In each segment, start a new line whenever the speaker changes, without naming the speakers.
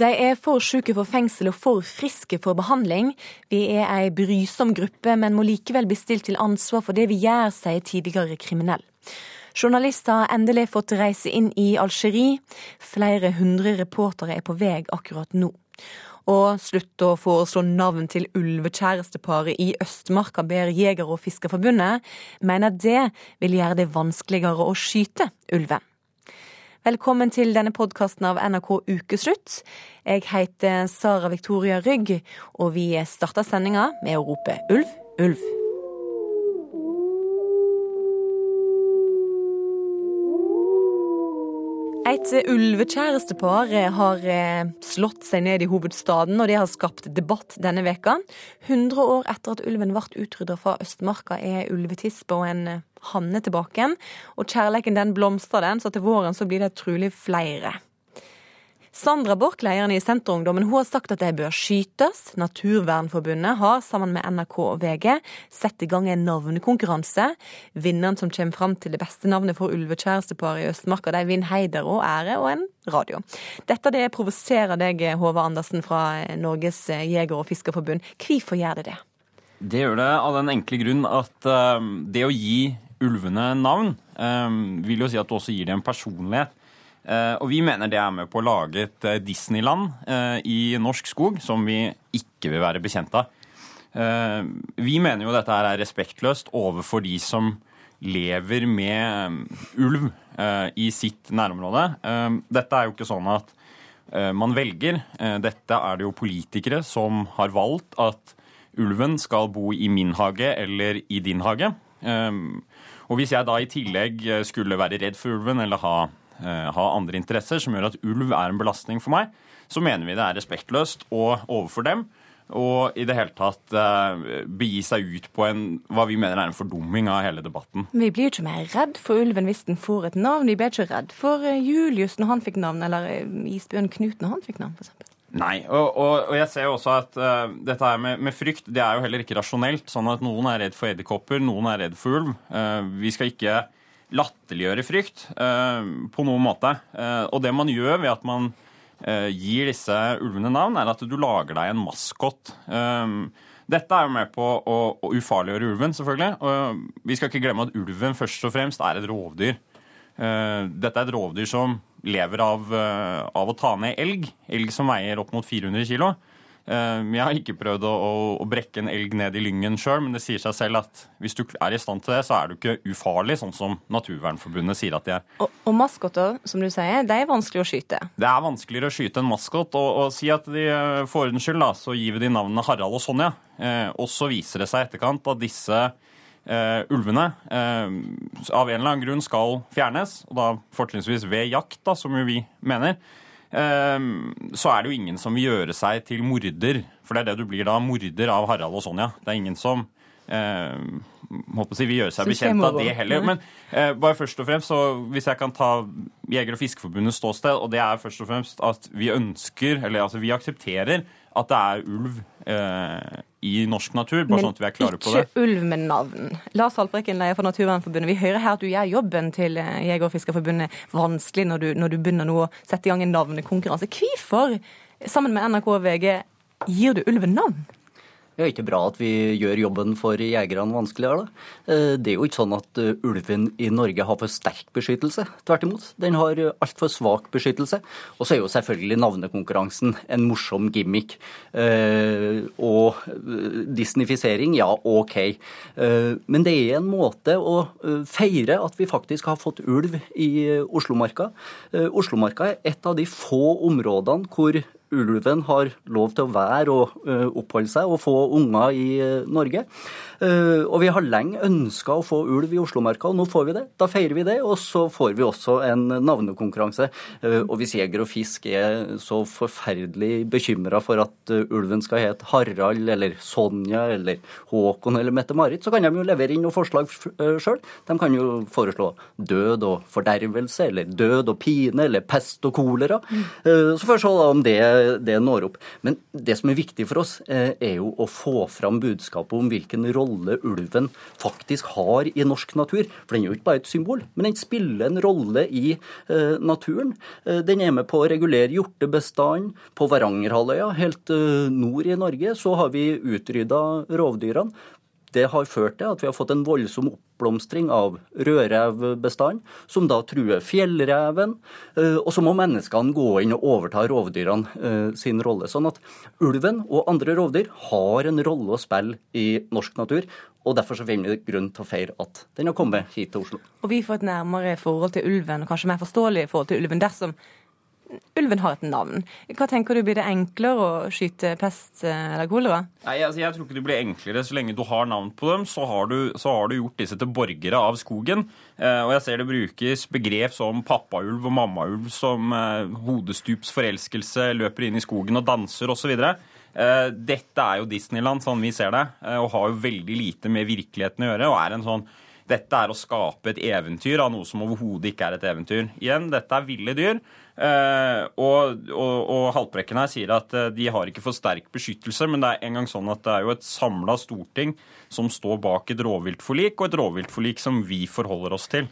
De er for syke for fengsel og for friske for behandling. Vi er ei brysom gruppe, men må likevel bli stilt til ansvar for det vi gjør, sier tidligere kriminell. Journalister har endelig fått reise inn i Algerie. Flere hundre reportere er på vei akkurat nå. Og slutt å foreslå navn til ulvekjæresteparet i Østmarka, ber Jeger- og Fiskerforbundet, mener det vil gjøre det vanskeligere å skyte ulven. Velkommen til denne podkasten av NRK Ukeslutt. Jeg heter Sara Victoria Rygg, og vi starter sendinga med å rope ulv, ulv. Et ulvekjærestepar har eh, slått seg ned i hovedstaden, og det har skapt debatt denne veka. 100 år etter at ulven ble utrydda fra Østmarka, er ulvetispe og en eh, hanne tilbake. Og kjærleiken den blomstrer den, så til våren så blir det trolig flere. Sandra Borch, lederen i Senterungdommen, hun har sagt at de bør skytes. Naturvernforbundet har sammen med NRK og VG satt i gang en navnekonkurranse. Vinneren som kommer fram til det beste navnet for ulvekjæresteparet i Østmarka, de vinner heider og ære og en radio. Dette det provoserer deg, Håvard Andersen fra Norges jeger- og fiskerforbund. Hvorfor gjør det det?
Det gjør det av den enkle grunn at uh, det å gi ulvene navn, uh, vil jo si at du også gir dem personlighet. Eh, og vi mener det er med på å lage et eh, Disneyland eh, i norsk skog som vi ikke vil være bekjent av. Vi mener jo dette er respektløst overfor de som lever med ulv i sitt nærområde. Dette er jo ikke sånn at man velger. Dette er det jo politikere som har valgt at ulven skal bo i min hage eller i din hage. Og hvis jeg da i tillegg skulle være redd for ulven eller ha ha andre interesser som gjør at ulv er en belastning for meg, så mener vi det er respektløst og overfor dem og i det hele tatt eh, begi seg ut på en, hva vi mener er en fordumming av hele debatten.
Vi blir jo ikke mer redd for ulven hvis den får et navn. Vi ble ikke redd for eh, Julius når han fikk navn, eller isbjørn Knut når han fikk navn, f.eks.
Nei, og, og, og, jeg ser jo også at uh, dette her med, med, frykt det er jo heller ikke rasjonelt. Sånn at noen er redd for edderkopper, noen er redd for ulv. Uh, vi skal ikke latterliggjøre frykt uh, på noen måte. Uh, og det man gjør ved at man uh, gir disse ulvene navn, er at du lager deg en maskot. dette er jo med på å ufarliggjøre ulven, selvfølgelig. Og vi skal ikke glemme at ulven først og fremst er et rovdyr. dette er et rovdyr som lever av, av å ta ned elg. Elg som veier opp mot 400 kg. Eh, jeg har ikke prøvd å, å, brekke en elg ned i lyngen sjøl, men det sier seg selv at hvis du er i stand til det, så er du ikke ufarlig, sånn som Naturvernforbundet sier at de er.
Og, og maskoter, som du sier, det er vanskelig å skyte?
Det er vanskeligere å skyte en maskot. Og, og si at de eh, for ordens skyld da, så gir vi de navnene Harald og Sonja. Eh, og så viser det seg i etterkant at disse Uh, ulvene uh, av en eller annen grunn skal fjernes, og da fortrinnsvis ved jakt, da, som jo vi mener. Ehm, så er det jo ingen som vil gjøre seg til morder. For det er det du blir da, morder av Harald og Sonja. Det er ingen som eh, si, vil gjøre seg bekjent av det heller. Men eh, bare først og fremst, så hvis jeg kan ta Jeger- og Fiskerforbundets ståsted, og det er først og fremst at vi ønsker, eller altså vi aksepterer at det er ulv eh, i norsk natur. bare sånn at vi er klare på det.
Men ikke ulv med navn. Lars Haltbrekken, leder for Naturvernforbundet. Vi hører her at du gjør jobben til eh, Jeger- og Fiskerforbundet vanskelig når du, når du begynner nå å sette i gang en navnekonkurranse. Hvorfor, sammen med NRK og VG, gir du ulven navn?
Det er ikke bra at vi gjør jobben for jegerne vanskeligere. Da. Eh, det er jo ikke sånn at eh, ulven i Norge har for sterk beskyttelse. Tvert imot. Den har altfor svak beskyttelse. Og så er jo selvfølgelig navnekonkurransen en morsom gimmick. Eh, og disnifisering, ja, OK. Men det er en måte å feire at vi faktisk har fått ulv i Oslomarka. Oslomarka er et av de få områdene hvor ulven har lov til å være og uh, oppholde seg og få unger i uh, Norge. Uh, og vi har lenge ønska å få ulv i Oslomarka, og nå får vi det. Da feirer vi det, og så får vi også en navnekonkurranse. og hvis Jeger og Fisk er så forferdelig bekymra for at ulven skal hete Harald eller Sonja eller Håkon eller Mette-Marit, så kan de jo levere inn noen forslag sjøl. De kan jo foreslå død og fordervelse, eller død og pine, eller pest og kolera. Så får vi se om det det når opp. Men det som er viktig for oss, eh, er jo å få fram budskapet om hvilken rolle ulven faktisk har i norsk natur. For den er jo ikke bare et symbol, men den spiller en rolle i eh, naturen. Den er med på å regulere hjortebestanden. På Varangerhalvøya, helt nord i Norge, så har vi utrydda rovdyrene. Det har ført til at vi har fått en voldsom oppblomstring av rødrevbestanden, som da truer fjellreven. Eh, og så må menneskene gå inn og overta rovdyrene eh, sin rolle. Sånn at ulven og andre rovdyr har en rolle å spille i norsk natur. Og Derfor så finner vi grunn til å feire at den har kommet hit til Oslo.
Og vi får et nærmere forhold til ulven, og kanskje mer forståelig forhold til ulven dersom ulven har et navn. Hva tenker du, Blir det enklere å skyte pest eh, eller kolera?
Nei, altså, Jeg tror ikke det blir enklere så lenge du har navn på dem. Så har du, så har du gjort disse til borgere av skogen. Eh, og jeg ser det brukes begrep som pappaulv og mammaulv som eh, hodestups forelskelse, løper inn i skogen og danser osv. Eh, dette er jo Disneyland, sånn vi ser det, eh, og har jo veldig lite med virkeligheten å gjøre. og er en sånn dette er å skape et eventyr av noe som overhodet ikke er et eventyr. Igjen, dette er ville dyr. Uh, og, og, og, Haltbrekken her sier at uh, de har ikke for sterk beskyttelse, men det er en gang sånn at det er jo et samla storting som står bak et rovviltforlik, og et rovviltforlik som vi forholder oss til.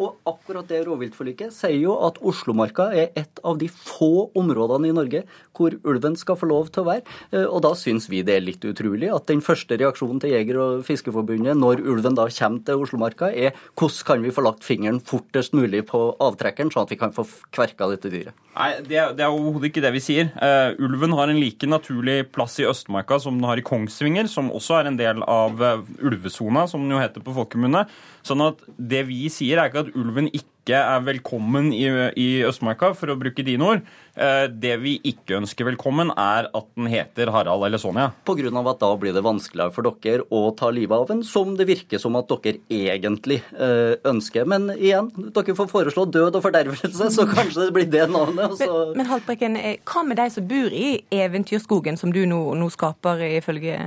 Og akkurat det rovviltforliket sier jo at Oslomarka er et av de få områdene i Norge hvor ulven skal få lov til å være. Eh, og da syns vi det er litt utrolig at den første reaksjonen til Jeger- og Fiskerforbundet når ulven da kommer til Oslomarka, er hvordan kan vi få lagt fingeren fortest mulig på avtrekkeren, sånn at vi kan få kverka dette dyret.
Nei, det er, det er overhodet ikke det vi sier. Uh, ulven har en like naturlig plass i Østmarka som den har i Kongsvinger, som også er en del av uh, ulvesona, som den jo heter på folkemunne. Sånn at det vi sier, er ikke at ulven ikke er velkommen i, i Østmarka, for å bruke dine ord. Eh, det vi ikke ønsker velkommen, er at den heter Harald eller Sonja.
Pga. at da blir det vanskeligere for dere å ta livet av en, som det virker som at dere egentlig eh, ønsker. Men igjen, dere får foreslå død og fordervelse, så kanskje det blir det navnet.
Men, men Haltbrekken, eh, hva med de som bor i eventyrskogen, som du nå, nå skaper ifølge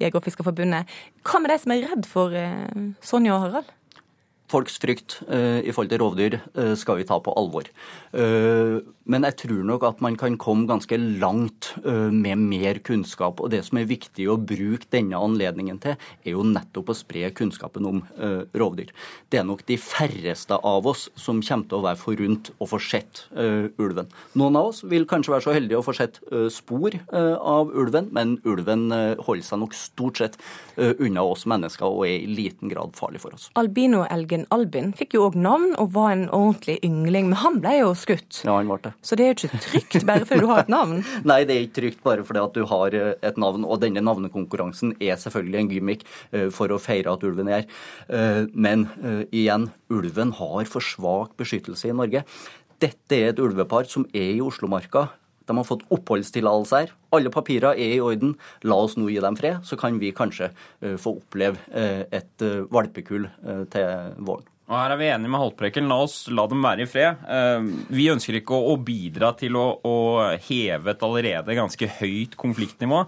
Jeger- og Fiskerforbundet? Hva med de som er redd for Sonja og Harald?
Folks frykt uh, i forhold til rovdyr uh, skal vi ta på alvor. Men jeg tror nok at man kan komme ganske langt med mer kunnskap. Og det som er viktig å bruke denne anledningen til, er jo nettopp å spre kunnskapen om rovdyr. Det er nok de færreste av oss som kommer til å være forunt og få sett ulven. Noen av oss vil kanskje være så heldige å få sett spor av ulven, men ulven holder seg nok stort sett unna oss mennesker og er i liten grad farlig for oss.
Albinoelgen Jørgen Albin fikk jo òg navn og var en ordentlig yngling, men han ble jo skutt.
Ja, han ble det.
Så det er jo ikke trygt bare fordi du har et navn?
Nei, det er ikke trygt bare fordi at du har eh, et navn. Og denne navnekonkurransen er selvfølgelig en gimmick eh, for å feire at ulven er her. Eh, men igjen, ulven har for svak beskyttelse i Norge. Dette er et ulvepar som er i Oslomarka. De har fått oppholdstillatelse her. Alle papirer er i orden. La oss nå gi dem fred, så kan vi kanskje få oppleve et valpekull til våren.
Og Her er vi enige med Haltbrekken. La oss la dem være i fred. Vi ønsker ikke å, bidra til å, heve et allerede ganske høyt konfliktnivå.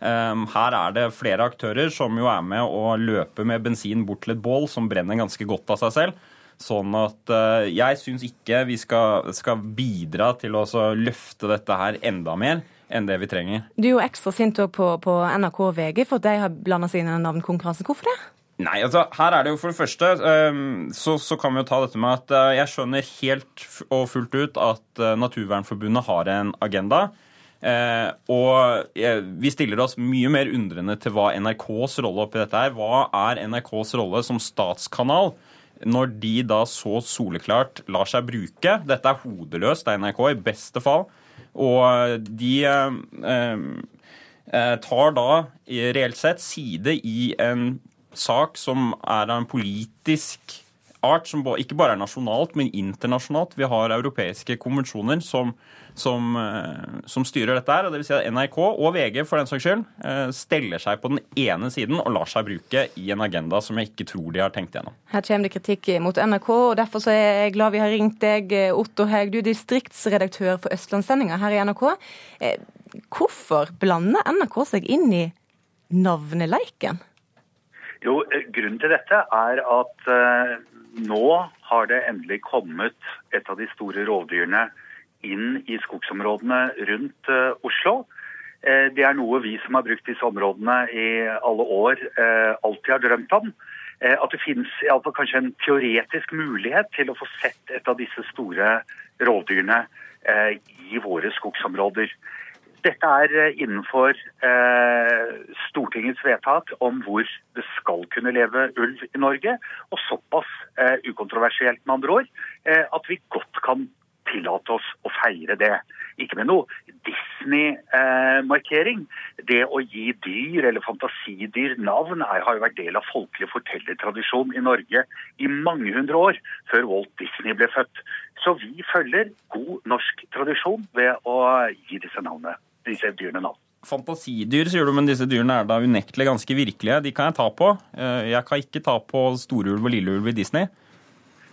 Her er det flere aktører som jo er med å løpe med bensin bort til et bål som brenner ganske godt av seg selv. Sånn at uh, jeg syns ikke vi skal, skal bidra til å løfte dette her enda mer enn det vi trenger.
Du er jo ekstra sint på, på NRK og VG for at de har blanda seg inn i navnkonkurransen. Hvorfor det?
Nei, altså her er det jo for det første um, så, så, kan vi jo ta dette med at uh, jeg skjønner helt og fullt ut at uh, Naturvernforbundet har en agenda. Uh, og vi stiller oss mye mer undrende til hva NRKs rolle oppi dette er. Hva er NRKs rolle som statskanal? når de da så soleklart lar seg bruke Dette er hodeløst av NRK, i beste fall. Og de eh, eh, tar da reelt sett side i en sak som er av en politisk art, som ikke bare er nasjonalt, men internasjonalt. Vi har europeiske konvensjoner som som, eh, som, styrer dette her. Dvs. si at NRK og VG for den saks skyld eh, steller seg på den ene siden og lar seg bruke i en agenda som jeg ikke tror de har tenkt gjennom.
Her kommer det kritikk mot NRK, og derfor er jeg glad vi har ringt deg, Otto Haug. Du er distriktsredaktør for Østlandssendinga her i NRK. Eh, hvorfor blander NRK seg inn i navneleiken?
Jo, Grunnen til dette er at nå har det endelig kommet et av de store rovdyrene inn i skogsområdene rundt Oslo. Det er noe vi som har brukt disse områdene i alle år, alltid har drømt om. At det finnes kanskje en teoretisk mulighet til å få sett et av disse store rovdyrene i våre skogsområder. Dette er eh, innenfor eh, Stortingets vedtak om hvor det skal kunne leve ulv i Norge, og såpass eh, ukontroversielt med andre ord eh, at vi godt kan tillate oss å feire det. Ikke med noe Disney-markering. det å gi dyr eller fantasidyr navn er, har jo vært del av folkelig fortellertradisjon i Norge i mange hundre år, før Walt Disney ble født. Så vi følger god norsk tradisjon ved å gi disse navnene disse dyrene nå.
Fantasidyr, sier du, men disse dyrene er da unektelig ganske virkelige. De kan jeg ta på. Eh, jeg kan ikke ta på storulv og lilleulv i Disney.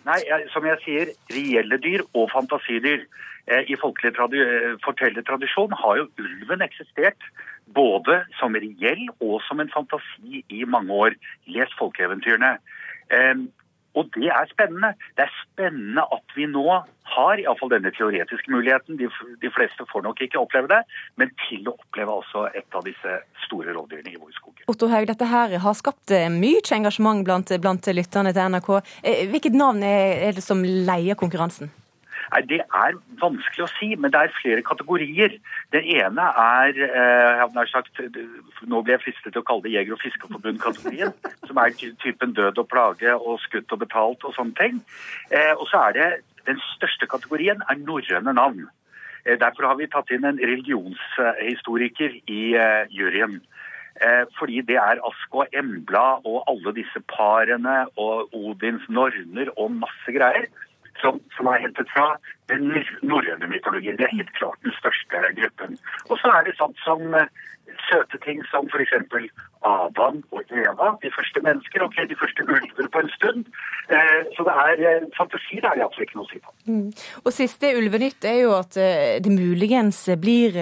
Nei, som jeg sier, reelle dyr og fantasidyr. Eh, I folkelig tradi fortellertradisjon har jo ulven eksistert både som reell og som en fantasi i mange år. Les folkeeventyrene. Og det er spennende. Det er spennende at vi nå har iallfall denne teoretiske muligheten. De, de, fleste får nok ikke oppleve det, men til å oppleve også et av disse store rovdyrene i vår skog.
Otto Haug, dette her har skapt eh, mye engasjement blant, blant lytterne til NRK. Eh, hvilket navn er det som leier konkurransen?
Nei, Det er vanskelig å si, men det er flere kategorier. Den ene er eh, jeg sagt, Nå ble jeg fristet til å kalle det Jeger- og fiskerforbund-kategorien. Som er typen død og plage og skutt og betalt og sånne ting. Eh, og så er det den største kategorien er norrøne navn. Eh, derfor har vi tatt inn en religionshistoriker i juryen. Fordi det er Ask og Embla og alle disse parene og Odins norner og masse greier som, som er hentet fra den norrøne mytologien. Det er helt klart den største gruppen. Og så er det sånt som uh, søte ting som f.eks. Adam og Eva, de første mennesker. ok, De første ulver på en stund. Uh, så det er uh, fantasi det er iallfall ikke noe å si på.
Mm. Og siste Ulvenytt er jo at det muligens blir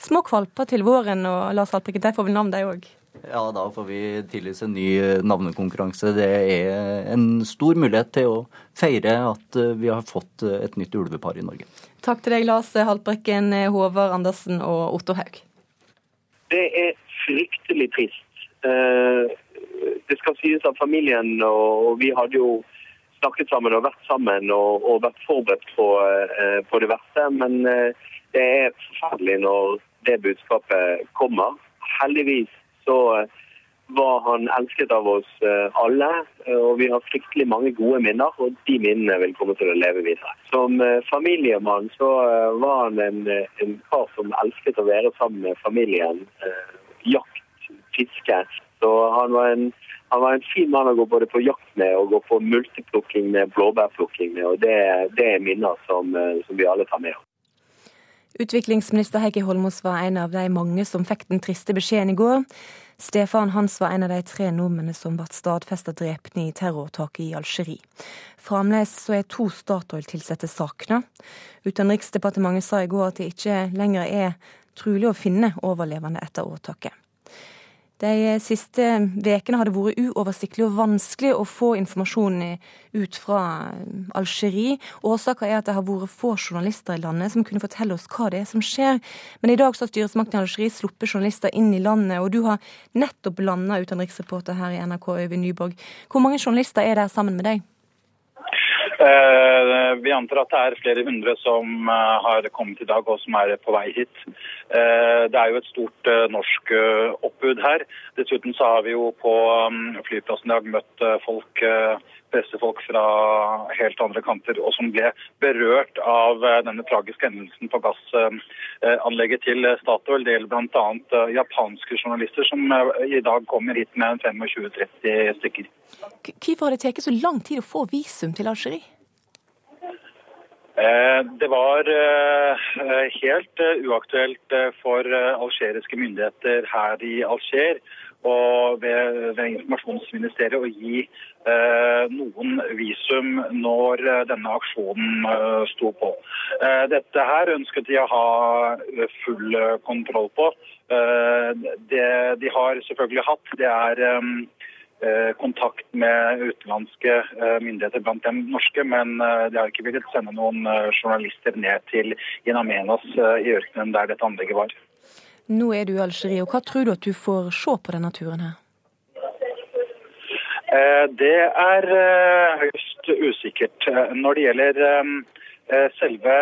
små kvalper til våren. Og Lars Haltbrekken, der får vi navn, de òg?
Ja, da får vi tillyse en ny eh, navnekonkurranse. Det er en stor mulighet til å feire at eh, vi har fått eh, et nytt ulvepar i Norge.
Takk til deg, Lars Haltbrekken, Håvard Andersen og Otto Haug.
Det er fryktelig trist. Det skal sies at familien og vi hadde jo snakket sammen og vært sammen og, vært forberedt på, på det verste. Men det er forferdelig når det budskapet kommer. Heldigvis så eh, var han elsket av oss eh, alle. Eh, og vi har fryktelig mange gode minner, og de minnene vil komme til å leve videre. Som familiemann så var han en, en kar som elsket å være sammen med familien. Jakt, fiske. Så han var en han var en fin mann å gå både på jakt med og gå på multeplukking med, blåbærplukking med. og Det, det er minner som, som vi alle tar med oss.
Utviklingsminister Heikki Holmås var en av de mange som fikk den triste beskjeden i går. Stefan Hans var en av de tre nordmennene som ble stadfesta drept i terrortaket i Algerie. Fremdeles er to Statoil-ansatte savna. Utenriksdepartementet sa i går at det ikke lenger er trolig å finne overlevende etter åtaket. De siste ukene har det vært uoversiktlig og vanskelig å få informasjon ut fra Algerie. Årsaken er at det har vært få journalister i landet som kunne fortelle oss hva det er som skjer. Men i dag har styresmakten i Algerie sluppet journalister inn i landet, og du har nettopp landa utenriksreporter her i NRK, Øyvind Nyborg. Hvor mange journalister er der sammen med deg?
Eh, vi antar at det er flere hundre som eh, har kommet i dag og som er på vei hit. Eh, det er jo et stort norsk oppbud her. Dessuten så har vi jo på mm, flyplassen i dag møtt folk pressefolk fra helt andre kanter, og som ble berørt av denne tragiske hendelsen på gassanlegget til Statoil. Det gjelder bl.a. japanske journalister som i dag kommer hit med 25-30 stykker.
Hvorfor har det tatt så lang tid å få visum til Algerie?
Eh, det var eh, helt eh, uaktuelt for algeriske myndigheter her i Alger og ved, ved informasjonsministeriet å gi noen visum når denne aksjonen sto på. Dette her ønsket de å ha full kontroll på. Det de har selvfølgelig hatt, det er kontakt med utenlandske myndigheter blant dem norske, men de har ikke villet sende noen journalister ned til In Amenas i ørkenen der dette anlegget var.
Nå er du i Algerie, og hva tror du at du får se på denne turen her?
Det er høyst usikkert. Når det gjelder Eh, selve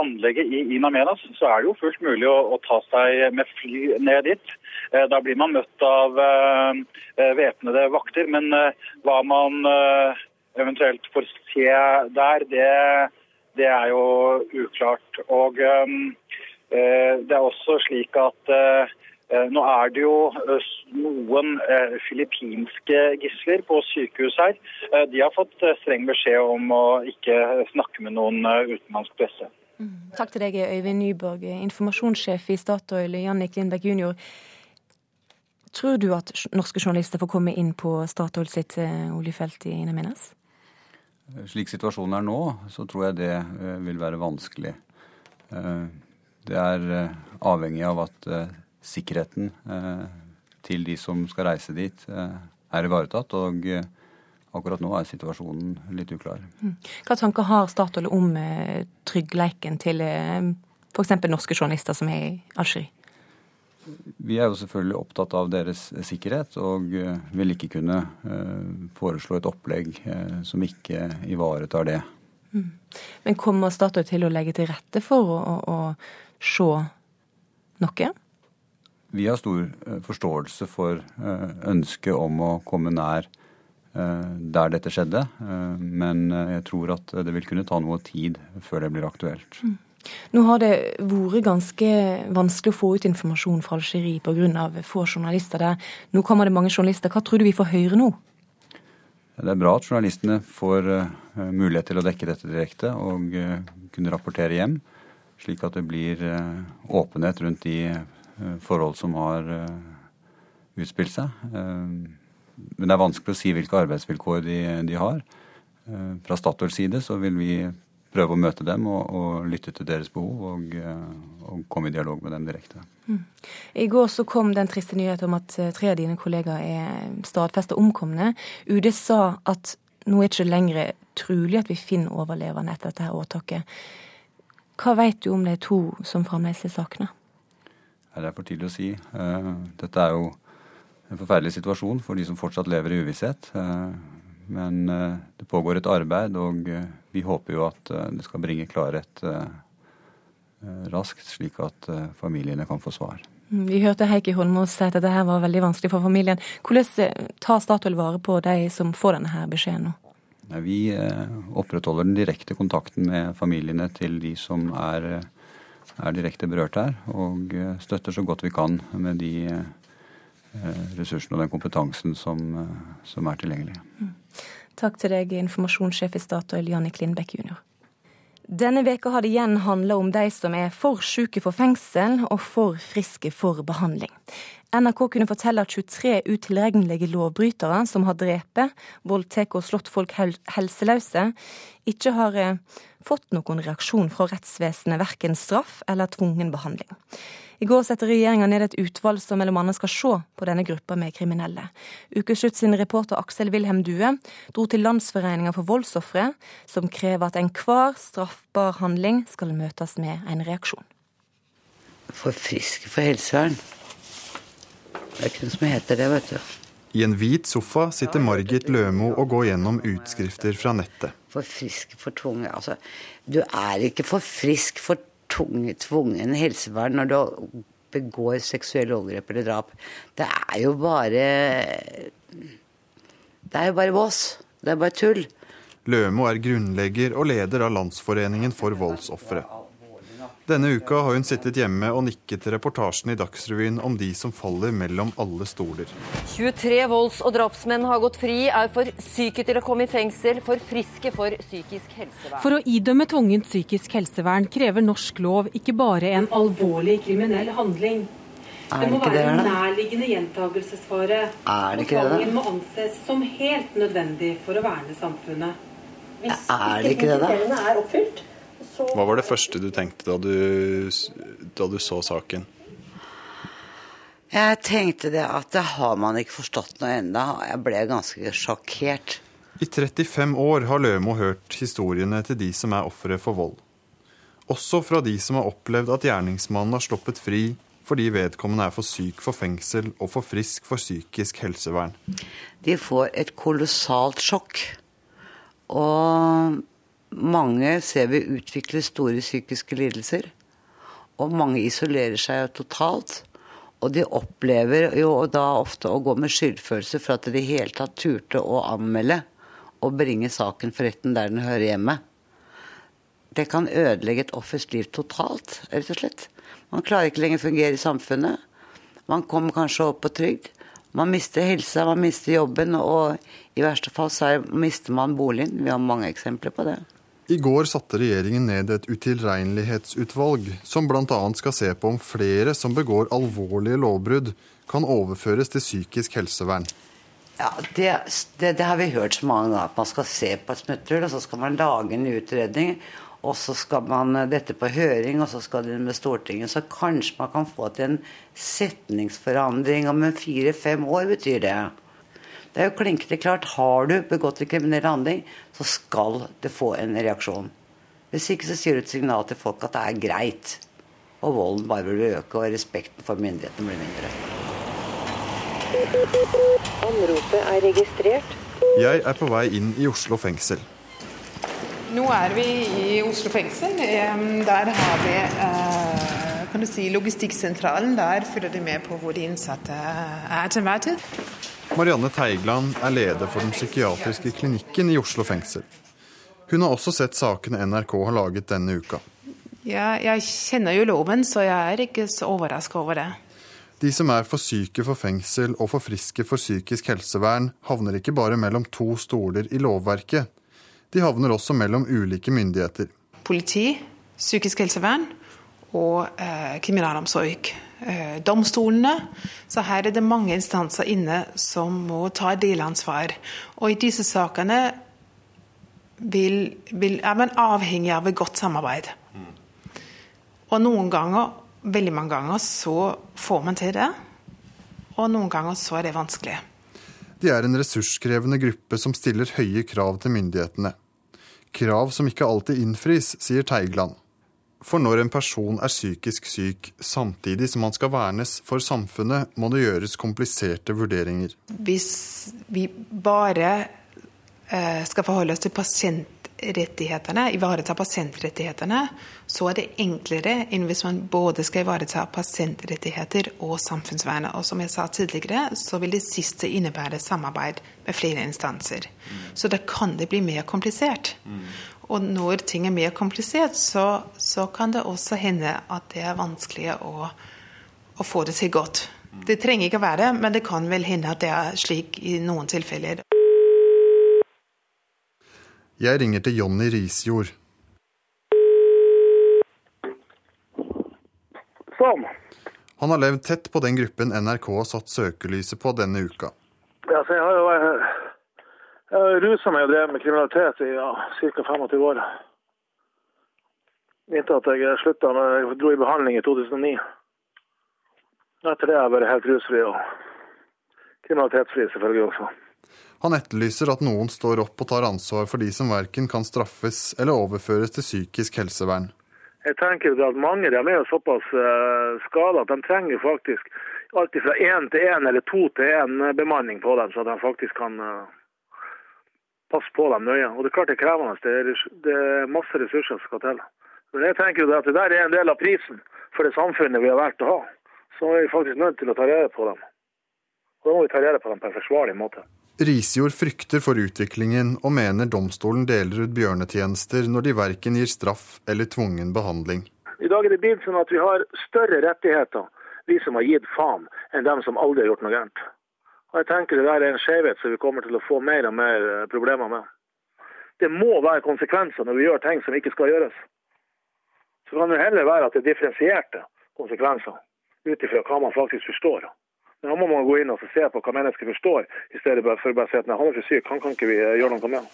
anlegget i Inamenas, så er det jo fullt mulig å, å, ta seg med fly ned dit. Eh, da blir man møtt av uh, væpnede vakter. Men hva man eventuelt får se der, det, det er jo uklart. Og det er også slik at Eh, nå er det jo eh, noen eh, filippinske gisler på sykehus her. De har fått streng beskjed om å ikke snakke med noen utenlandsk presse.
Mm. Takk til deg, Øyvind Nyborg, informasjonssjef i Statoil, Jannik Lindberg jr. Tror du at norske journalister får komme inn på Statoil sitt oljefelt i Inamenas?
Slik situasjonen er nå, så tror jeg det vil være vanskelig. Det er avhengig av at sikkerheten eh, til de som skal reise dit, eh, er ivaretatt. Og eh, akkurat nå er situasjonen litt uklar. Mm.
Hva tanker har Statoil om tryggleiken til f.eks. norske journalister som er i Algerie?
Vi er jo selvfølgelig opptatt av deres sikkerhet, og vil ikke kunne foreslå et opplegg som ikke ivaretar det. Mm.
Men kommer Statoil til å legge til rette for å, å, å se noe?
Vi har stor eh, forståelse for eh, ønsket om å komme nær eh, der dette skjedde. Men jeg tror at det vil kunne ta noe tid før det blir aktuelt. Mm.
Nå har det vært ganske vanskelig å få ut informasjon fra Algerie pga. få journalister der. Nå kommer det mange journalister. Hva tror du vi får høre nå?
Det er bra at journalistene får mulighet til å dekke dette direkte og kunne rapportere hjem, slik at det blir åpenhet rundt de forhold som har eh, utspilt seg. Eh, men det er vanskelig å si hvilke arbeidsvilkår de, de har. Fra Statoils side så vil vi prøve å møte dem og, og lytte til deres behov og, og, komme i dialog med dem direkte. Mm.
I går så kom den triste nyheten om at tre av dine kollegaer er stadfesta omkomne. UD sa at nå er det ikke lenger trolig at vi finner overlevende etter dette åtaket. Hva vet du om de to som fremdeles er savna?
Det er for tidlig å si. Eh, dette er jo en forferdelig situasjon for de som fortsatt lever i uvisshet. Eh, men eh, det pågår et arbeid, og vi håper jo at det skal bringe klarhet raskt, slik at familiene kan få svar.
Mm, vi hørte Heikki Holmås si at dette her var veldig vanskelig for familien. Hvordan tar Statoil vare på de som får denne her beskjeden nå?
Vi opprettholder den direkte kontakten med familiene til de som er er direkte berørt her, og eh, støtter så godt vi kan med de eh, ressursene og den kompetansen som, eh, som er tilgjengelig. Mm.
Takk til deg, informasjonssjef i Statoil, Jannik Lindbekk jr. Denne veka har det igjen handla om de som er for syke for fengsel og for friske for behandling. NRK kunne fortelle at 23 utilregnelige lovbrytere som har drept, voldtatt og slått folk helseløse, ikke har fått noen reaksjon fra rettsvesenet, verken straff eller tvungen behandling. I går setter regjeringa ned et utvalg som annet skal se på denne gruppa med kriminelle. Ukeslutt sin reporter Aksel Wilhelm Due dro til Landsforeninga for voldsofre, som krever at enhver straffbar handling skal møtes med en reaksjon.
For friske for helsevern. Det er noe som heter det, vet du.
I en hvit sofa sitter Margit Lømo og går gjennom utskrifter fra nettet.
For frisk for tvungen Altså, du er ikke for frisk for tvungen helsevern når du begår seksuelle overgrep eller drap. Det er jo bare Det er jo bare vås. Det er bare tull.
Lømo er grunnlegger og leder av Landsforeningen for voldsofre. Denne uka har hun sittet hjemme og nikket til reportasjen i Dagsrevyen om de som faller mellom alle stoler.
23 volds- og drapsmenn har gått fri, er for syke til å komme i fengsel, for friske for psykisk helsevern.
For å idømme tvungent psykisk helsevern krever norsk lov ikke bare en alvorlig kriminell handling. Det må være en nærliggende gjentagelsesfare. Og tvangen må anses som helt nødvendig for å verne samfunnet.
Hvis ikke det kriteriene
er oppfylt, hva var det første du tenkte da du, da du så saken?
Jeg tenkte det at det har man ikke forstått noe ennå. Jeg ble ganske sjokkert.
I 35 år har Lømo hørt historiene til de som er ofre for vold. Også fra de som har opplevd at gjerningsmannen har sluppet fri fordi vedkommende er for syk for fengsel og for frisk for psykisk helsevern.
De får et kolossalt sjokk. Og mange ser vi utvikle store psykiske lidelser. Og mange isolerer seg totalt. Og de opplever jo da ofte å gå med skyldfølelse for at de i det hele tatt turte å anmelde og bringe saken for retten der den hører hjemme. Det kan ødelegge et offers liv totalt, rett og slett. Man klarer ikke lenger å fungere i samfunnet. Man kommer kanskje opp på trygd. Man mister helsa, man mister jobben, og i verste fall så mister man boligen. Vi har mange eksempler på det.
I går satte regjeringen ned et utilregnelighetsutvalg, som bl.a. skal se på om flere som begår alvorlige lovbrudd, kan overføres til psykisk helsevern.
Ja, det, det, det har vi hørt så mange ganger, at man skal se på et smutthull, og så skal man lage en utredning. Og så skal man dette på høring, og så skal det med Stortinget. Så kanskje man kan få til en setningsforandring om fire-fem år, betyr det. Det er jo klinkende klart. Har du begått en kriminell handling, så skal det få en reaksjon. Hvis ikke så sier du et signal til folk at det er greit. Og volden bare vil øke, og respekten for myndighetene blir mindre.
Anropet er registrert.
Jeg er på vei inn i Oslo fengsel.
Nå er vi i Oslo fengsel. Der har vi eh, kan du si, logistikksentralen. Der følger de med på hvor de innsatte er til enhver tid.
Marianne Teigland er leder for den psykiatriske klinikken i Oslo fengsel. Hun har også sett sakene NRK har laget denne uka.
Ja, jeg kjenner jo loven, så jeg er ikke så overraska over det.
De som er for syke for fengsel og for friske for psykisk helsevern, havner ikke bare mellom to stoler i lovverket. De havner også mellom ulike myndigheter.
Politi, psykisk helsevern og eh, kriminalomsorg. Eh, domstolene. Så her er det mange instanser inne som må ta delansvar. Og i disse sakene vil, vil, er man avhengig av et godt samarbeid. Og noen ganger, veldig mange ganger, så får man til det. Og noen ganger så er det vanskelig.
De er en ressurskrevende gruppe som stiller høye krav til myndighetene. Krav som ikke alltid innfris, sier Teigland. For når en person er psykisk syk samtidig som han skal vernes for samfunnet, må det gjøres kompliserte vurderinger.
Hvis vi bare eh, skal forholde oss til pasientrettighetene, ivareta pasientrettighetene, så er det enklere enn hvis man både skal ivareta pasientrettigheter og samfunnsvernet. Og som jeg sa tidligere, så vil det siste innebære samarbeid med flere instanser. Så da kan det bli mer komplisert. Og når ting er mer komplisert, så, så, kan det også hende at det er vanskelig å, å, få det til godt. Det trenger ikke å være det, men det kan vel hende at det er slik i noen tilfeller.
Jeg ringer til Jonny Risjord.
Sånn.
Han har levd tett på den gruppen NRK har satt søkelyset på denne uka.
Ja, så jeg har jo jeg rusa meg og drev med kriminalitet i ja, ca. 25 år. Inntil at jeg slutta med jeg dro i behandling i 2009. Etter det har jeg vært helt rusfri og kriminalitetsfri selvfølgelig også.
Han etterlyser at noen står opp og tar ansvar for de som verken kan straffes eller overføres til psykisk helsevern.
Jeg tenker at mange de er jo såpass uh, skada at de trenger faktisk alt fra én til én eller to til én bemanning på dem, så at de faktisk kan uh, passe på dem nøye. Og Det er klart det er krevende. Det er, det er masse ressurser som skal til. Men jeg tenker jo at det der er en del av prisen for det samfunnet vi har valgt å ha. Så er vi faktisk nødt til å ta rede på dem. Og da må vi ta rede på dem på en forsvarlig måte.
Risjord frykter for utviklingen og mener domstolen deler ut bjørnetjenester når de verken gir straff eller tvungen behandling.
I dag er det blitt sånn at vi har større rettigheter, vi som har gitt faen, enn dem som aldri har gjort noe gærent. Og jeg tenker Det der er en skjevhet som vi kommer til å få mer og mer eh, problemer med. Det må være konsekvenser når vi gjør ting som ikke skal gjøres. Så kan det heller være at det er differensierte konsekvenser ut ifra hva man faktisk forstår. Men Da må man gå inn og se på hva mennesker forstår, i stedet for å bare si at han er ikke syk, han kan ikke vi eh, gjøre noe med.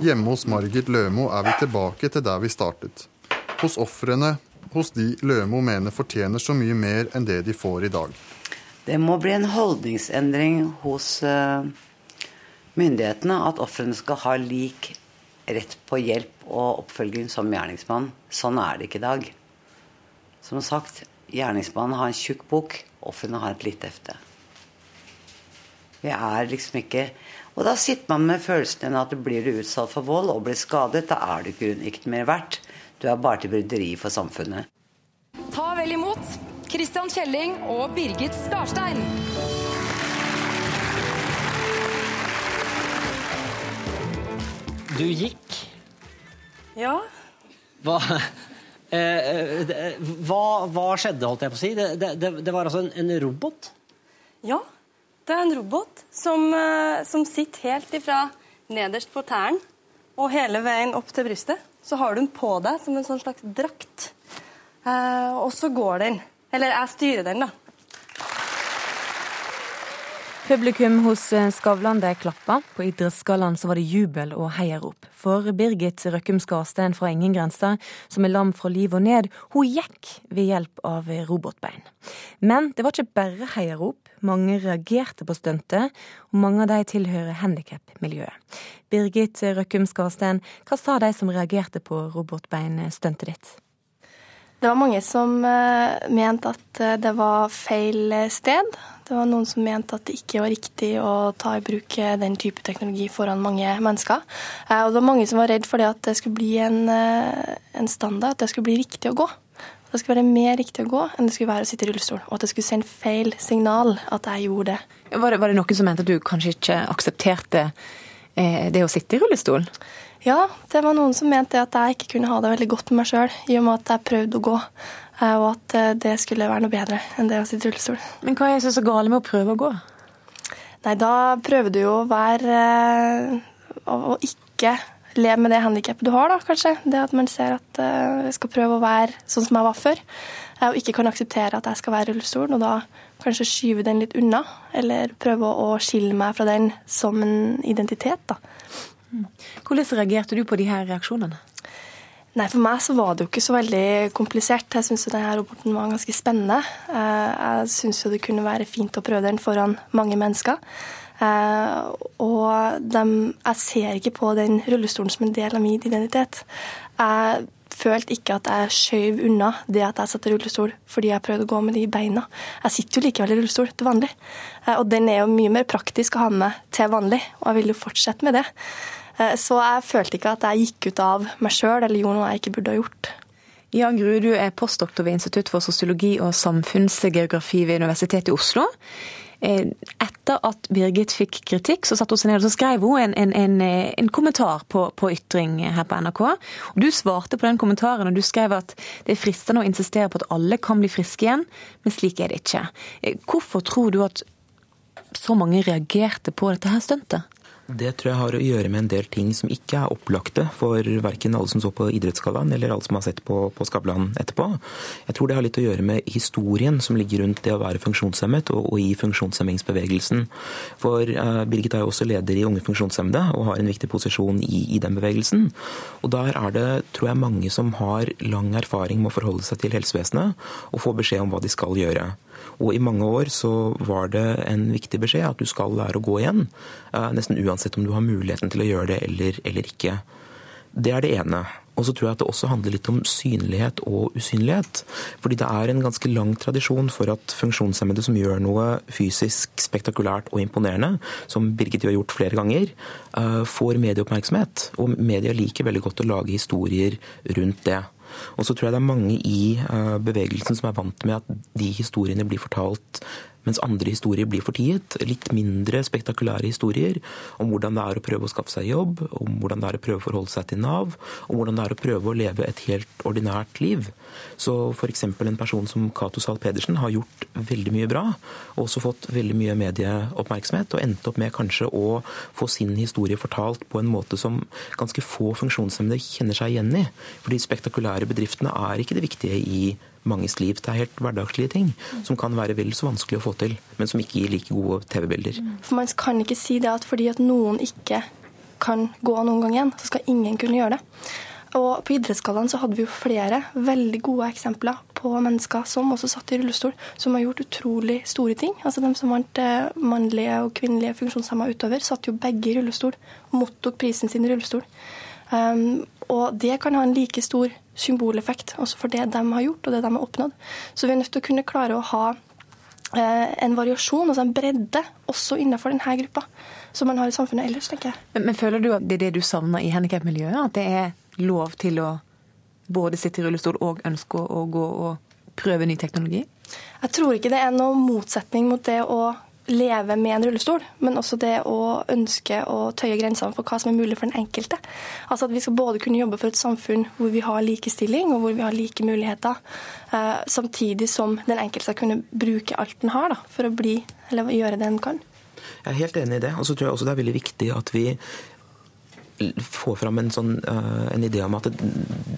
Hjemme hos Margit Lømo er vi tilbake til der vi startet. Hos ofrene hos de Lømo mener fortjener så mye mer enn det de får i dag.
Det må bli en holdningsendring hos uh, myndighetene at ofrene skal ha lik rett på hjelp og oppfølging som gjerningsmann. Sånn er det ikke i dag. Som sagt, gjerningsmannen har en tjukk bok, ofrene har et lite hefte. Vi er liksom ikke Og da sitter man med følelsen at blir du utsatt for vold og blir skadet, da er du ikke mer verdt. Du er bare til bryderi for samfunnet.
Ta vel imot Christian Kjelling og Birgit Skarstein.
Du gikk.
Ja.
Hva, eh, eh hva, hva, skjedde, holdt jeg på å si? Det, det, det var altså en, en robot?
Ja, det er en robot som, eh, som sitter helt ifra nederst på tærne og hele veien opp til brystet. Så har du den på deg som en sånn slags drakt. Eh, og så går den. Eller jeg styrer den, da.
Publikum hos Skavlande Skavlan klappa. På Idrettsgallaen var det jubel og heiarop. For Birgit Røkkum Skarstein fra Ingen grenser, som er lam fra liv og ned, hun gikk ved hjelp av robotbein. Men det var ikke bare heiarop. Mange reagerte på stuntet, og mange av de tilhører handikap-miljøet. Birgit Røkkum Skarstein, hva sa de som reagerte på robotbeinstuntet ditt?
Det var mange som uh, mente at uh, det var feil sted. Det var noen som mente at det ikke var riktig å ta i bruk den type teknologi foran mange mennesker. og det var mange som var redd for det at det skulle bli en, en standard, at det skulle bli riktig å gå det skulle være mer riktig å gå enn det skulle være å sitte i rullestol. Og at det skulle sende feil signal at jeg gjorde det.
Var det, var det noen som mente at du kanskje ikke aksepterte eh, det å sitte i rullestol?
Ja, det var noen som mente at jeg ikke kunne ha det veldig godt med meg sjøl, i og med at jeg prøvde å gå. Eh, og at eh, det skulle være noe bedre enn det å sitte i rullestol.
Men hva er det så galt med å prøve å gå?
Nei, da prøver du jo å være Å ikke leve med det handikappet du har, da, kanskje. Det at man ser at jeg skal prøve å være sånn som jeg var før. Og ikke kan akseptere at jeg skal være i rullestol, og da kanskje skyve den litt unna. Eller prøve å skille meg fra den som en identitet, da.
Mm. Hvordan reagerte du på de her reaksjonene?
Nei, For meg så var det jo ikke så veldig komplisert. Jeg syns denne roboten var ganske spennende. Eh, jeg syns det kunne være fint å prøve den foran mange mennesker. Eh, og de, jeg ser ikke på den rullestolen som en del av min identitet. Jeg følte ikke at jeg skjøv unna det at jeg satt i rullestol fordi jeg prøvde å gå med de beina. Jeg sitter jo likevel i rullestol til vanlig, eh, og den er jo mye mer praktisk å ha med til vanlig, og jeg vil jo fortsette med det. Eh, så jeg følte ikke at jeg gikk ut av meg sjøl eller gjorde noe jeg ikke burde ha gjort.
Jan Grue, du er postdoktor ved Institutt for sosiologi og samfunnsgeografi ved Universitetet i Oslo. Eh, etter at Birgit fikk kritikk, så satte hun seg ned og så skrev hun en, en, en, en kommentar på, på, ytring her på NRK. Og Du svarte på den kommentaren og du skrev at det er fristende å insistere på at alle kan bli friske igjen, men slik er det ikke. Eh, hvorfor tror du at så mange reagerte på dette her stuntet?
Det tror jeg har å gjøre med en del ting som ikke er opplagte for verken alle som så på Idrettsgallaen eller alle som har sett på, på Skavlan etterpå. Jeg tror det har litt å gjøre med historien som ligger rundt det å være funksjonshemmet og, og i funksjonshemmingsbevegelsen. For uh, Birgit er jo også leder i Unge funksjonshemmede og har en viktig posisjon i, i, den bevegelsen. Og der er det, tror jeg, mange som har lang erfaring med å forholde seg til helsevesenet og få beskjed om hva de skal gjøre. Og i mange år så var det en viktig beskjed at du skal lære å gå igjen. Eh, nesten uansett om du har muligheten til å gjøre det eller, eller ikke. Det er det ene. Og så tror jeg at det også handler litt om synlighet og usynlighet. Fordi det er en ganske lang tradisjon for at funksjonshemmede som gjør noe fysisk spektakulært og imponerende, som Birgit jo har gjort flere ganger, eh, får medieoppmerksomhet. Og media liker veldig godt å lage historier rundt det. Og så tror jeg det er mange i eh, bevegelsen som er vant med at de historiene blir fortalt mens andre historier blir fortiet. Litt mindre spektakulære historier om hvordan det er å prøve å skaffe seg jobb, om hvordan det er å prøve å forholde seg til Nav, om hvordan det er å prøve å leve et helt ordinært liv. Så f.eks. en person som Cato Zahl Pedersen har gjort veldig mye bra, og også fått veldig mye medieoppmerksomhet, og endte opp med kanskje å få sin historie fortalt på en måte som ganske få funksjonshemmede kjenner seg igjen i. For de spektakulære bedriftene er ikke det viktige i manges liv. Det er helt hverdagslige ting som kan være vel så vanskelig å få til, men som ikke gir like gode TV-bilder.
For Man kan ikke si det at fordi at noen ikke kan gå noen gang igjen, så skal ingen kunne gjøre det. Og På idrettsgallaen så hadde vi jo flere veldig gode eksempler på mennesker som også satt i rullestol, som har gjort utrolig store ting. Altså De som vant eh, mannlige og kvinnelige funksjonshemmede utover, satt jo begge i rullestol mottok prisen sin i rullestol. Um, og det kan ha en like stor symboleffekt også for det de har gjort og det de har oppnådd. Så vi er nødt til å kunne klare å ha eh, en variasjon, altså en bredde, også innenfor denne gruppa, som man har i samfunnet ellers, tenker jeg.
Men, men føler du at det er det du savner i handikapmiljøet? At det er lov til å både sitte i rullestol og ønske å gå og prøve ny teknologi?
Jeg tror ikke det er noen motsetning mot det å leve med en rullestol, men også det å ønske å tøye grensene for hva som er mulig for den enkelte. Altså at Vi skal både kunne jobbe for et samfunn hvor vi har likestilling og hvor vi har like muligheter, eh, samtidig som den enkelte skal kunne bruke alt den har da, for å bli, eller gjøre det den kan.
Jeg er helt enig i det. Og så tror jeg også det er veldig viktig at vi få fram en, sånn, uh, en idé om at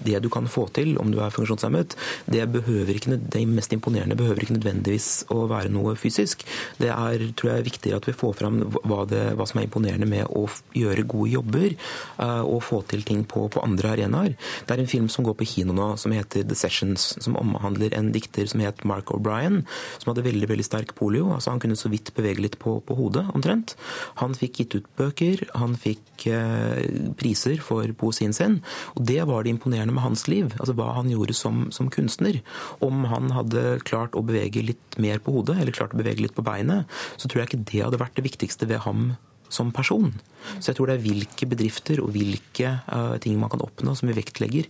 det, du kan få til om du er funksjonshemmet, det, ikke, det mest imponerende behøver ikke nødvendigvis å være noe fysisk. Det er tror jeg, viktigere at vi får fram hva, det, hva som er imponerende med å gjøre gode jobber uh, og få til ting på, på, andre arenaer. Det er en film som går på kino nå som heter The Sessions, som omhandler en dikter som het Mark O'Brien, som hadde veldig veldig sterk polio. altså Han kunne så vidt bevege litt på, på hodet, omtrent. Han fikk gitt ut bøker, han fikk uh, priser for poesien sin. Og det var det imponerende med hans liv, altså hva han gjorde som, som, kunstner. Om han hadde klart å bevege litt mer på hodet, eller klart å bevege litt på beinet, så tror jeg ikke det hadde vært det viktigste ved ham som person. Så jeg tror det er hvilke bedrifter og hvilke uh, ting man kan oppnå som vi vektlegger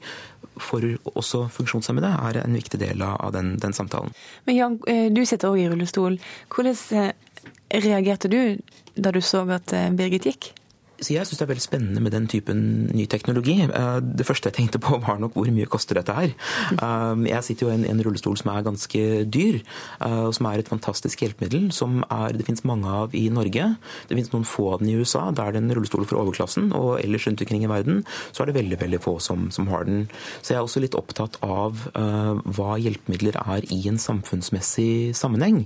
for også funksjonshemmede, er en viktig del av den, den samtalen.
Men Jan, eh, du sitter òg i rullestol. Hvordan eh, reagerte du da du så at Birgit gikk?
Så jeg syns det er veldig spennende med den typen ny teknologi. Eh, det første jeg tenkte på, var nok hvor mye koster dette her. Um, jeg sitter jo i en, rullestol som er ganske dyr, eh, og som er et fantastisk hjelpemiddel som er, det finnes mange av i Norge. Det finnes noen få av den i USA, da er det en rullestol for overklassen. Og ellers rundt omkring i verden så er det veldig veldig få som, som har den. Så jeg er også litt opptatt av uh, hva hjelpemidler er i en samfunnsmessig sammenheng.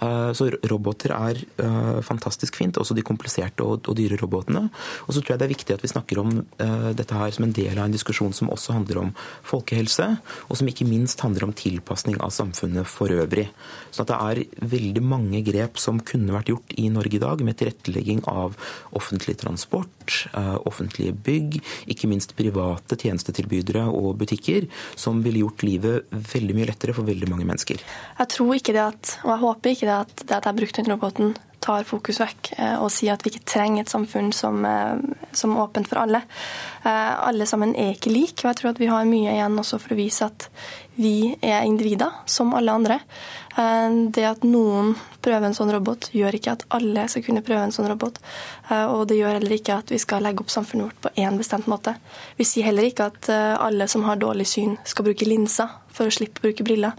Eh, så roboter er eh, fantastisk fint, også de kompliserte og, dyre robotene. Og så tror jeg det er viktig at vi snakker om eh, dette her som en del av en diskusjon som også handler om folkehelse, og som ikke minst handler om tilpasning av samfunnet for øvrig. Så det er veldig mange grep som kunne vært gjort i Norge i dag, med tilrettelegging av offentlig transport, offentlige bygg, ikke minst private tjenestetilbydere og butikker, som ville gjort livet veldig mye lettere for veldig mange mennesker.
Jeg tror ikke det at, og jeg håper ikke det at det at jeg brukte roboten, tar fokus vekk eh, og sier at vi ikke trenger et samfunn som, er eh, åpent for alle. Eh, alle sammen er ikke like, og jeg tror at vi har mye igjen også for å vise at vi er individer, som alle andre. Det at noen prøver en sånn robot, gjør ikke at alle skal kunne prøve en sånn robot. Og det gjør heller ikke at vi skal legge opp samfunnet vårt på én bestemt måte. Vi sier heller ikke at alle som har dårlig syn, skal bruke linser for å slippe å bruke briller.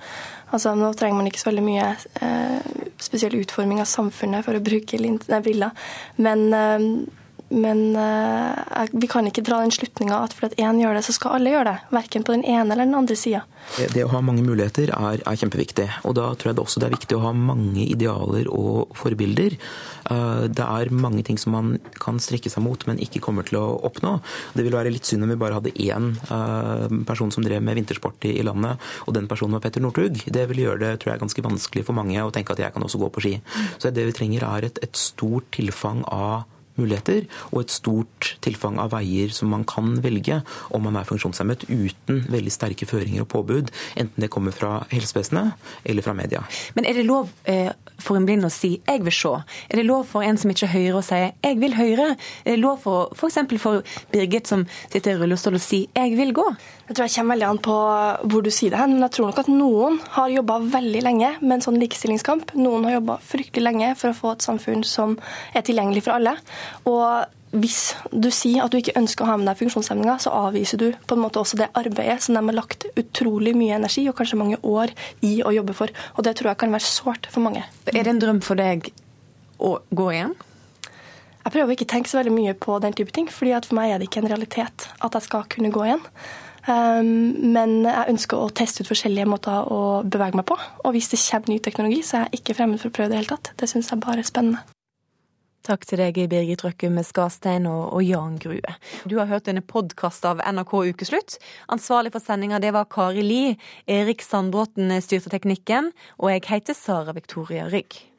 Altså, nå trenger man ikke så veldig mye eh, spesiell utforming av samfunnet for å bruke briller. Men, eh, men uh, vi kan ikke dra den slutninga at fordi én gjør det, så skal alle gjøre det. Verken på den ene eller den andre sida.
Det å ha mange muligheter er, er, kjempeviktig. Og da tror jeg det også det er viktig å ha mange idealer og forbilder. Uh, det er mange ting som man kan strekke seg mot, men ikke kommer til å oppnå. Det ville være litt synd om vi bare hadde én uh, person som drev med vintersport i landet, og den personen var Petter Northug. Det ville gjøre det tror jeg, ganske vanskelig for mange å tenke at jeg kan også gå på ski. Så det vi trenger er et, et stort tilfang av muligheter og et stort tilfang av veier som man kan velge om man er funksjonshemmet, uten veldig sterke føringer og påbud, enten det kommer fra helsevesenet eller fra media.
Men er det lov eh, for en blind å si 'jeg vil se'? Er det lov for en som ikke hører å si 'jeg vil høre'? Er det lov for f.eks. For, for Birgit som sitter i rullestol å si 'jeg vil gå'?
Jeg tror jeg kommer veldig an på hvor du sier det hen, men jeg tror nok at noen har jobba veldig lenge med en sånn likestillingskamp. Noen har jobba fryktelig lenge for å få et samfunn som er tilgjengelig for alle. Og hvis du sier at du ikke ønsker å ha med deg funksjonshemninga, så avviser du på en måte også det arbeidet som de har lagt utrolig mye energi og kanskje mange år i å jobbe for. Og det tror jeg kan være sårt for mange.
Er det en drøm for deg å gå igjen?
Jeg prøver ikke å tenke så veldig mye på den type ting, fordi for meg er det ikke en realitet at jeg skal kunne gå igjen. Um, men jeg ønsker å teste ut forskjellige måter å bevege meg på. Og hvis det kommer ny teknologi, så er jeg ikke fremmed for å prøve det i hele tatt. Det syns jeg bare er spennende.
Takk til deg, Birgit Røkkum Skarstein og, og Jan Grue. Du har hørt denne podkasten av NRK Ukeslutt. Ansvarlig for sendinga det var Kari Li. Erik Sandbråten styrte teknikken. Og jeg heter Sara Victoria Rygg.